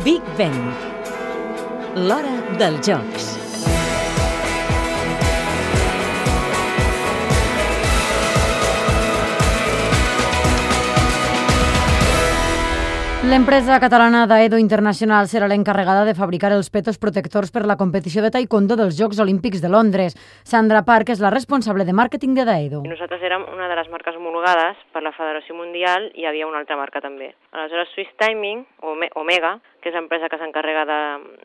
Big Ben. L'hora dels jocs. L'empresa catalana d'Aedo Internacional serà l'encarregada de fabricar els petos protectors per la competició de taekwondo dels Jocs Olímpics de Londres. Sandra Park és la responsable de màrqueting de d'Aedo. Nosaltres érem una de les marques homologades per la Federació Mundial i hi havia una altra marca també. Aleshores, Swiss Timing, o Omega, que és l'empresa que s'encarrega de,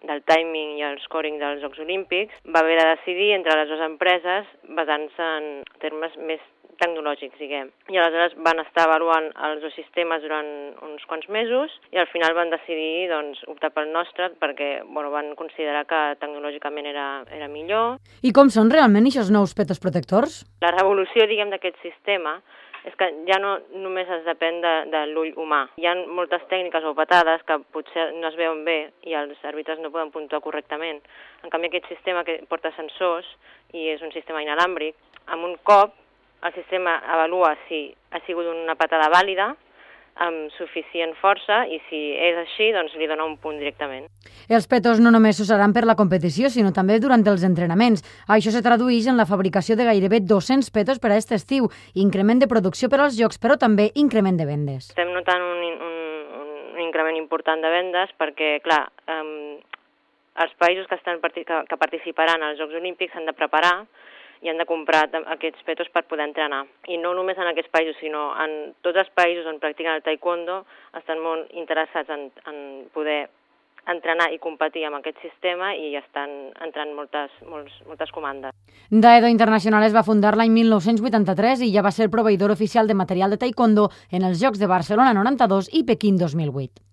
del timing i el scoring dels Jocs Olímpics, va haver de decidir entre les dues empreses basant-se en termes més tecnològics, diguem. I aleshores van estar avaluant els dos sistemes durant uns quants mesos i al final van decidir doncs, optar pel nostre perquè bueno, van considerar que tecnològicament era, era millor. I com són realment aquests nous petos protectors? La revolució, diguem, d'aquest sistema és que ja no només es depèn de, de l'ull humà. Hi ha moltes tècniques o patades que potser no es veuen bé i els àrbitres no poden puntuar correctament. En canvi, aquest sistema que porta sensors i és un sistema inalàmbric, amb un cop el sistema avalua si ha sigut una patada vàlida, amb suficient força i si és així, doncs li dona un punt directament. Els petos no només s'usaran per la competició, sinó també durant els entrenaments. Això se tradueix en la fabricació de gairebé 200 petos per a aquest estiu, increment de producció per als jocs, però també increment de vendes. Estem notant un, un, un increment important de vendes perquè, clar, um, els països que, estan, que, que participaran als Jocs Olímpics s'han de preparar i han de comprar aquests petos per poder entrenar. I no només en aquests països, sinó en tots els països on practiquen el taekwondo estan molt interessats en, en poder entrenar i competir amb aquest sistema i estan entrant moltes, molts, moltes comandes. Daedo Internacional es va fundar l'any 1983 i ja va ser proveïdor oficial de material de taekwondo en els Jocs de Barcelona 92 i Pequín 2008.